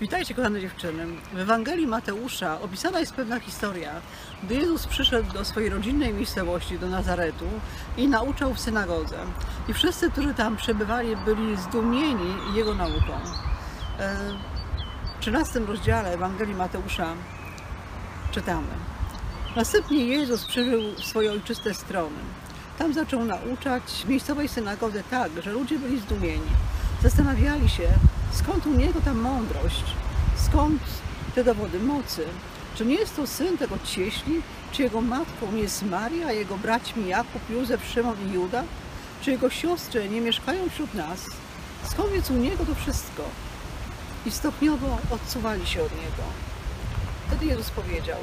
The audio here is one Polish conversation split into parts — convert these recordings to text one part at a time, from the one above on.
Witajcie kochane dziewczyny. W Ewangelii Mateusza opisana jest pewna historia, gdy Jezus przyszedł do swojej rodzinnej miejscowości, do Nazaretu i nauczał w synagodze. I wszyscy, którzy tam przebywali, byli zdumieni Jego nauką. E, w 13 rozdziale Ewangelii Mateusza czytamy. Następnie Jezus przybył w swoje ojczyste strony. Tam zaczął nauczać miejscowej synagodze tak, że ludzie byli zdumieni. Zastanawiali się, skąd u niego ta mądrość, skąd te dowody mocy. Czy nie jest to syn tego cieśli? Czy jego matką jest Maria, a jego braćmi Jakub, Józef, Szymon i Juda? Czy jego siostry nie mieszkają wśród nas? Skąd więc u niego to wszystko? I stopniowo odsuwali się od niego. Wtedy Jezus powiedział: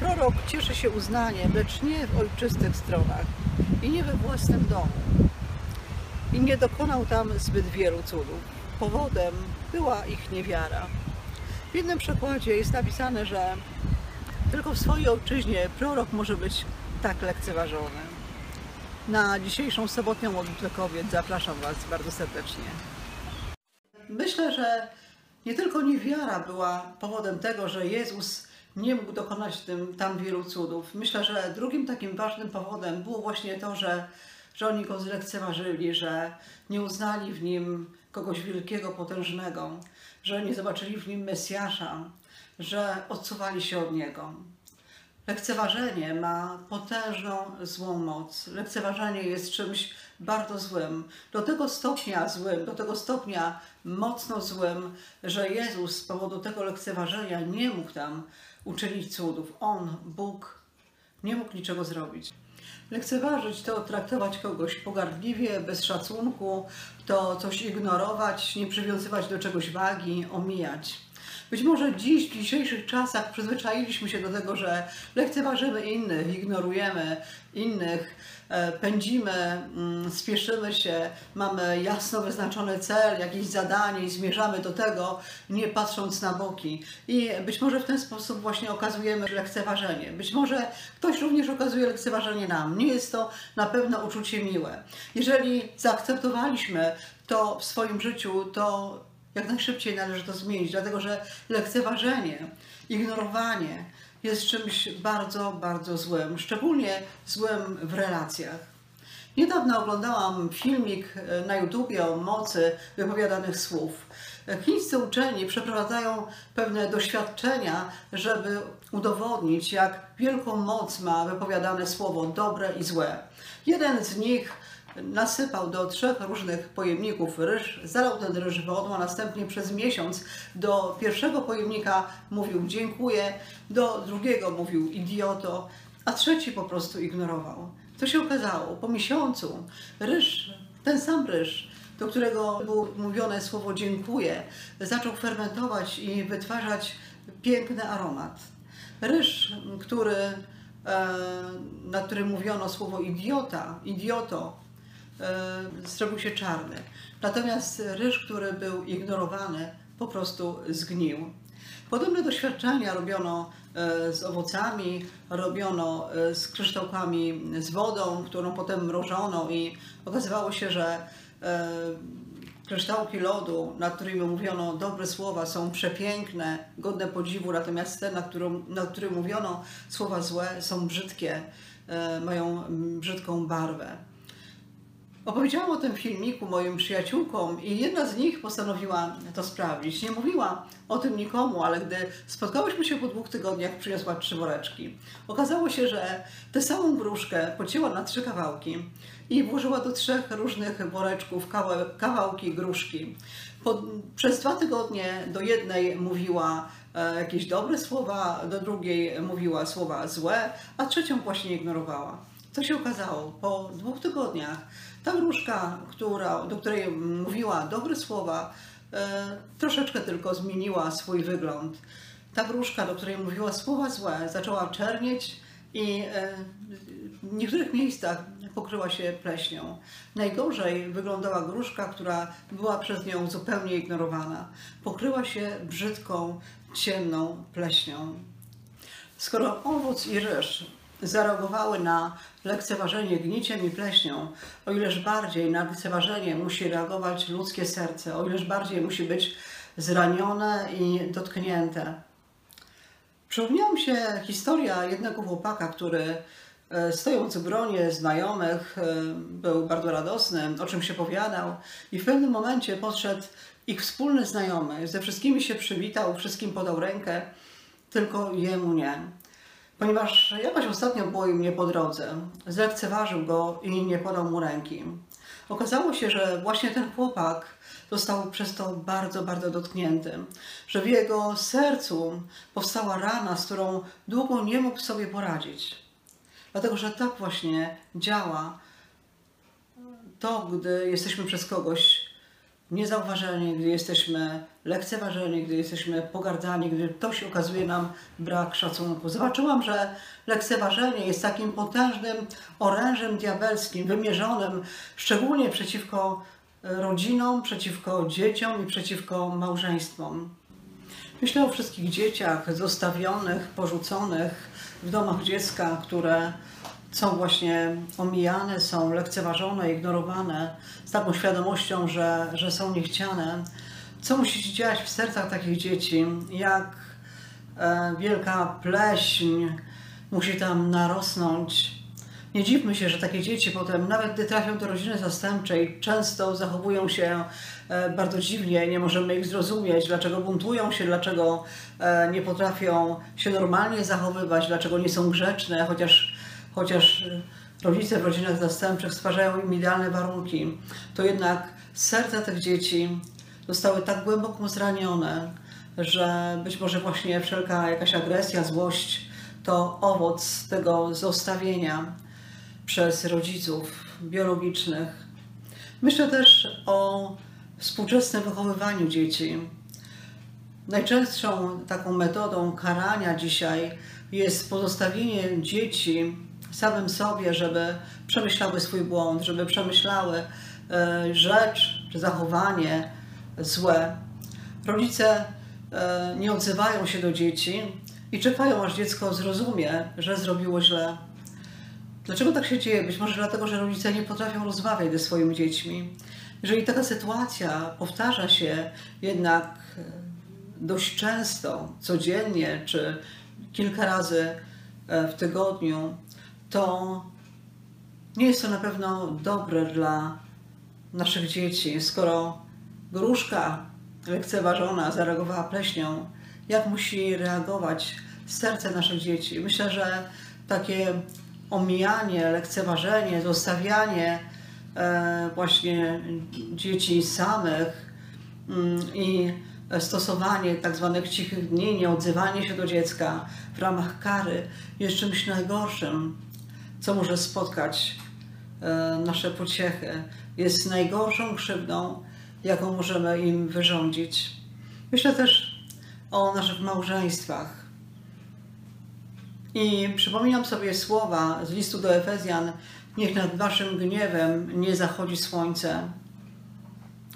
Prorok cieszy się uznaniem, lecz nie w ojczystych stronach i nie we własnym domu. I nie dokonał tam zbyt wielu cudów. Powodem była ich niewiara. W jednym przykładzie jest napisane, że tylko w swojej ojczyźnie prorok może być tak lekceważony. Na dzisiejszą sobotnią modlitwę kobiet zapraszam Was bardzo serdecznie. Myślę, że nie tylko niewiara była powodem tego, że Jezus nie mógł dokonać tym, tam wielu cudów. Myślę, że drugim takim ważnym powodem było właśnie to, że, że oni go zlekceważyli, że nie uznali w nim kogoś wielkiego, potężnego, że nie zobaczyli w nim Mesjasza, że odsuwali się od niego. Lekceważenie ma potężną, złą moc. Lekceważenie jest czymś bardzo złym. Do tego stopnia złym, do tego stopnia mocno złym, że Jezus z powodu tego lekceważenia nie mógł tam uczynić cudów. On, Bóg, nie mógł niczego zrobić. Lekceważyć to traktować kogoś pogardliwie, bez szacunku, to coś ignorować, nie przywiązywać do czegoś wagi, omijać. Być może dziś, w dzisiejszych czasach przyzwyczailiśmy się do tego, że lekceważymy innych, ignorujemy innych, e, pędzimy, mm, spieszymy się, mamy jasno wyznaczony cel, jakieś zadanie i zmierzamy do tego, nie patrząc na boki. I być może w ten sposób właśnie okazujemy lekceważenie. Być może ktoś również okazuje lekceważenie nam. Nie jest to na pewno uczucie miłe. Jeżeli zaakceptowaliśmy to w swoim życiu, to jak najszybciej należy to zmienić, dlatego że lekceważenie, ignorowanie jest czymś bardzo, bardzo złym, szczególnie złym w relacjach. Niedawno oglądałam filmik na YouTubie o mocy wypowiadanych słów. Chińscy uczeni przeprowadzają pewne doświadczenia, żeby udowodnić, jak wielką moc ma wypowiadane słowo dobre i złe. Jeden z nich nasypał do trzech różnych pojemników ryż, zalał ten ryż wodą, a następnie przez miesiąc do pierwszego pojemnika mówił dziękuję, do drugiego mówił idioto, a trzeci po prostu ignorował. Co się okazało? Po miesiącu ryż, ten sam ryż, do którego było mówione słowo dziękuję, zaczął fermentować i wytwarzać piękny aromat. Ryż, który, na którym mówiono słowo idiota, idioto, zrobił się czarny. Natomiast ryż, który był ignorowany, po prostu zgnił. Podobne doświadczenia robiono z owocami, robiono z kryształkami z wodą, którą potem mrożono i okazywało się, że kryształki lodu, na którymi mówiono dobre słowa, są przepiękne, godne podziwu, natomiast te, na, którą, na które mówiono słowa złe, są brzydkie, mają brzydką barwę. Opowiedziałam o tym filmiku moim przyjaciółkom i jedna z nich postanowiła to sprawdzić. Nie mówiła o tym nikomu, ale gdy spotkałyśmy się po dwóch tygodniach, przyniosła trzy woreczki. Okazało się, że tę samą gruszkę pocięła na trzy kawałki i włożyła do trzech różnych woreczków kawałki gruszki. Po, przez dwa tygodnie do jednej mówiła e, jakieś dobre słowa, do drugiej mówiła słowa złe, a trzecią właśnie ignorowała. Co się okazało? Po dwóch tygodniach ta wróżka, która, do której mówiła dobre słowa, e, troszeczkę tylko zmieniła swój wygląd. Ta wróżka, do której mówiła słowa złe, zaczęła czernieć i e, w niektórych miejscach pokryła się pleśnią. Najgorzej wyglądała gruszka, która była przez nią zupełnie ignorowana. Pokryła się brzydką, ciemną pleśnią. Skoro owoc i ryż zareagowały na lekceważenie gniciem i pleśnią, o ileż bardziej na lekceważenie musi reagować ludzkie serce, o ileż bardziej musi być zranione i dotknięte. Przypomniała mi się historia jednego chłopaka, który e, stojąc w gronie znajomych e, był bardzo radosny, o czym się powiadał i w pewnym momencie podszedł ich wspólny znajomy, ze wszystkimi się przywitał, wszystkim podał rękę, tylko jemu nie. Ponieważ jakoś ostatnio było im nie po drodze, zlekceważył go i nie podał mu ręki. Okazało się, że właśnie ten chłopak został przez to bardzo, bardzo dotknięty, że w jego sercu powstała rana, z którą długo nie mógł sobie poradzić. Dlatego, że tak właśnie działa to, gdy jesteśmy przez kogoś niezauważeni, gdy jesteśmy lekceważeni, gdy jesteśmy pogardzani, gdy ktoś okazuje nam brak szacunku. Zobaczyłam, że lekceważenie jest takim potężnym orężem diabelskim, wymierzonym szczególnie przeciwko rodzinom, przeciwko dzieciom i przeciwko małżeństwom. Myślę o wszystkich dzieciach zostawionych, porzuconych w domach dziecka, które są właśnie omijane, są lekceważone, ignorowane z taką świadomością, że, że są niechciane. Co musi się dziać w sercach takich dzieci? Jak e, wielka pleśń musi tam narosnąć? Nie dziwmy się, że takie dzieci potem, nawet gdy trafią do rodziny zastępczej, często zachowują się e, bardzo dziwnie, nie możemy ich zrozumieć, dlaczego buntują się, dlaczego e, nie potrafią się normalnie zachowywać, dlaczego nie są grzeczne, chociaż, chociaż rodzice w rodzinach zastępczych stwarzają im idealne warunki, to jednak serca tych dzieci zostały tak głęboko zranione, że być może właśnie wszelka jakaś agresja, złość to owoc tego zostawienia przez rodziców biologicznych. Myślę też o współczesnym wychowywaniu dzieci. Najczęstszą taką metodą karania dzisiaj jest pozostawienie dzieci samym sobie, żeby przemyślały swój błąd, żeby przemyślały e, rzecz czy zachowanie złe. Rodzice e, nie odzywają się do dzieci i czekają, aż dziecko zrozumie, że zrobiło źle. Dlaczego tak się dzieje? Być może dlatego, że rodzice nie potrafią rozmawiać ze swoimi dziećmi. Jeżeli taka sytuacja powtarza się jednak e, dość często, codziennie czy kilka razy w tygodniu, to nie jest to na pewno dobre dla naszych dzieci. Skoro gruszka lekceważona zareagowała pleśnią, jak musi reagować serce naszych dzieci? Myślę, że takie omijanie, lekceważenie, zostawianie e, właśnie dzieci samych mm, i stosowanie tak zwanych cichych dni, nieodzywanie się do dziecka w ramach kary jest czymś najgorszym, co może spotkać e, nasze pociechy. Jest najgorszą krzywdą, jaką możemy im wyrządzić. Myślę też o naszych małżeństwach i przypominam sobie słowa z listu do Efezjan: Niech nad waszym gniewem nie zachodzi słońce.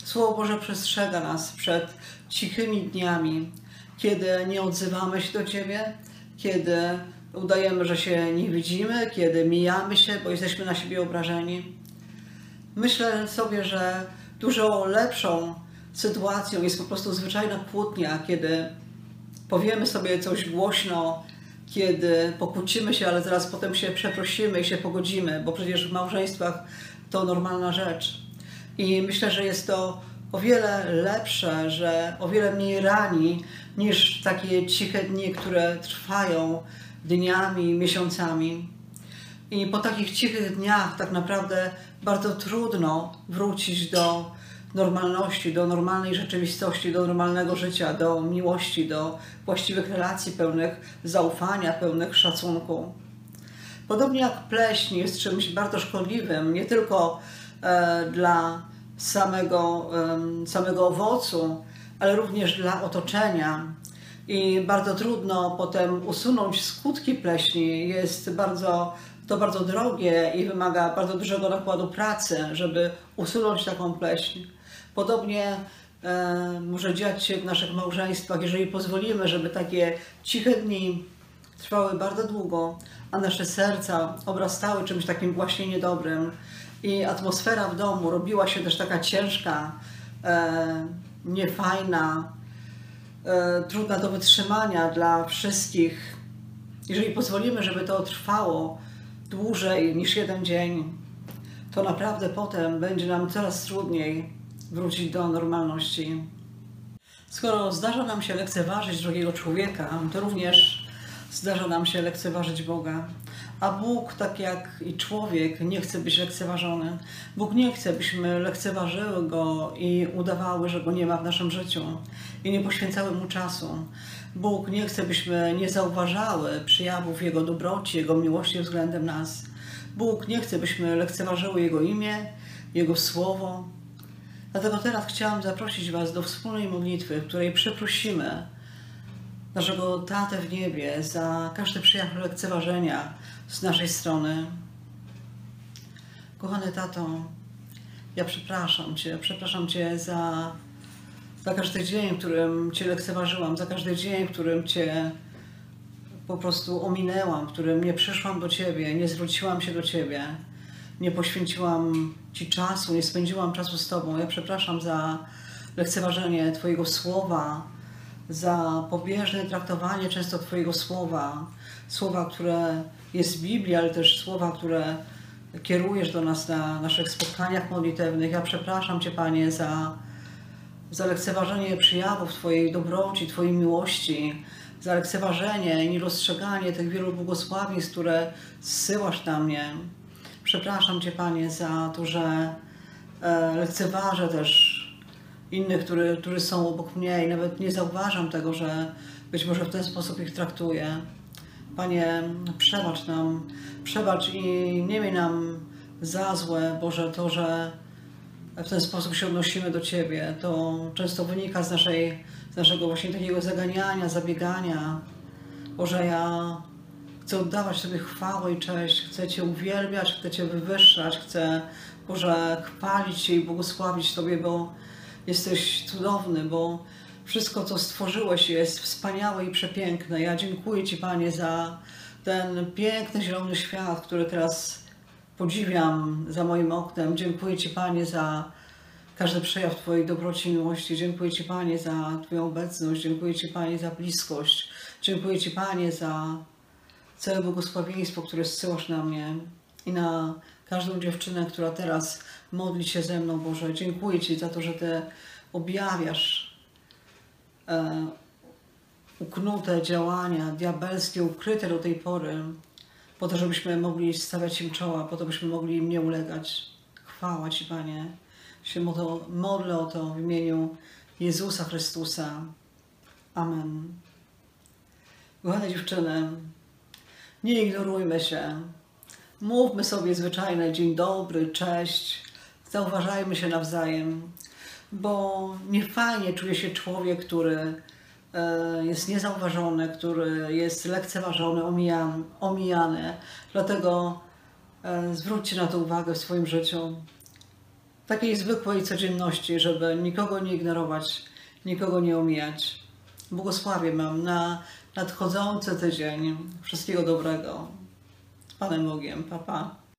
Słowo Boże przestrzega nas przed cichymi dniami, kiedy nie odzywamy się do Ciebie, kiedy udajemy, że się nie widzimy, kiedy mijamy się, bo jesteśmy na siebie obrażeni. Myślę sobie, że dużo lepszą sytuacją jest po prostu zwyczajna kłótnia, kiedy powiemy sobie coś głośno kiedy pokłócimy się, ale zaraz potem się przeprosimy i się pogodzimy, bo przecież w małżeństwach to normalna rzecz. I myślę, że jest to o wiele lepsze, że o wiele mniej rani niż takie ciche dni, które trwają dniami, miesiącami. I po takich cichych dniach tak naprawdę bardzo trudno wrócić do normalności, do normalnej rzeczywistości, do normalnego życia, do miłości, do właściwych relacji pełnych zaufania, pełnych szacunku. Podobnie jak pleśń jest czymś bardzo szkodliwym, nie tylko e, dla samego, e, samego owocu, ale również dla otoczenia. I bardzo trudno potem usunąć skutki pleśni. Jest bardzo, to bardzo drogie i wymaga bardzo dużego nakładu pracy, żeby usunąć taką pleśń. Podobnie e, może dziać się w naszych małżeństwach, jeżeli pozwolimy, żeby takie ciche dni trwały bardzo długo, a nasze serca obrastały czymś takim właśnie niedobrym i atmosfera w domu robiła się też taka ciężka, e, niefajna, trudna do wytrzymania dla wszystkich. Jeżeli pozwolimy, żeby to trwało dłużej niż jeden dzień, to naprawdę potem będzie nam coraz trudniej wrócić do normalności. Skoro zdarza nam się lekceważyć drugiego człowieka, to również zdarza nam się lekceważyć Boga. A Bóg, tak jak i człowiek, nie chce być lekceważony. Bóg nie chce, byśmy lekceważyły Go i udawały, że Go nie ma w naszym życiu i nie poświęcały Mu czasu. Bóg nie chce, byśmy nie zauważały przyjawów Jego dobroci, Jego miłości względem nas. Bóg nie chce, byśmy lekceważyły Jego imię, Jego słowo. Dlatego teraz chciałam zaprosić Was do wspólnej modlitwy, w której przeprosimy naszego Tatę w niebie za każdy przejaw lekceważenia z naszej strony. Kochany Tato, ja przepraszam Cię, przepraszam Cię za, za każdy dzień, w którym Cię lekceważyłam, za każdy dzień, w którym Cię po prostu ominęłam, w którym nie przyszłam do Ciebie, nie zwróciłam się do Ciebie, nie poświęciłam Ci czasu, nie spędziłam czasu z Tobą. Ja przepraszam za lekceważenie Twojego słowa, za pobieżne traktowanie często Twojego słowa, słowa, które jest w Biblii, ale też słowa, które kierujesz do nas na naszych spotkaniach modlitewnych. Ja przepraszam Cię, Panie, za, za lekceważenie przyjawów Twojej dobroci, Twojej miłości, za lekceważenie i nierozstrzeganie tych wielu błogosławieństw, które zsyłasz na mnie. Przepraszam Cię, Panie, za to, że e, lekceważę też innych, który, którzy są obok mnie i nawet nie zauważam tego, że być może w ten sposób ich traktuję. Panie, przebacz nam, przebacz i nie miej nam za złe, Boże, to, że w ten sposób się odnosimy do Ciebie. To często wynika z, naszej, z naszego właśnie takiego zaganiania, zabiegania. Boże, ja chcę oddawać Tobie chwałę i cześć, chcę Cię uwielbiać, chcę Cię wywyższać, chcę, Boże, chwalić Cię i błogosławić Tobie, bo jesteś cudowny, bo wszystko, co stworzyłeś, jest wspaniałe i przepiękne. Ja dziękuję Ci, Panie, za ten piękny, zielony świat, który teraz podziwiam za moim oknem. Dziękuję Ci, Panie, za każdy przejaw Twojej dobroci i miłości. Dziękuję Ci, Panie, za Twoją obecność. Dziękuję Ci, Panie, za bliskość. Dziękuję Ci, Panie, za całe błogosławieństwo, które zsyłasz na mnie i na każdą dziewczynę, która teraz modli się ze mną, Boże. Dziękuję Ci za to, że Ty objawiasz uknute działania diabelskie, ukryte do tej pory, po to, żebyśmy mogli stawiać im czoła, po to, byśmy mogli im nie ulegać. Chwała Ci, Panie. Się modlę o to w imieniu Jezusa Chrystusa. Amen. Kochane dziewczyny, nie ignorujmy się. Mówmy sobie zwyczajne dzień dobry, cześć. Zauważajmy się nawzajem, bo niefajnie czuje się człowiek, który e, jest niezauważony, który jest lekceważony, omijany. omijany. Dlatego e, zwróćcie na to uwagę w swoim życiu. Takiej zwykłej codzienności, żeby nikogo nie ignorować, nikogo nie omijać. Błogosławię mam na nadchodzący tydzień. Wszystkiego dobrego. Z Panem Bogiem. Pa, pa.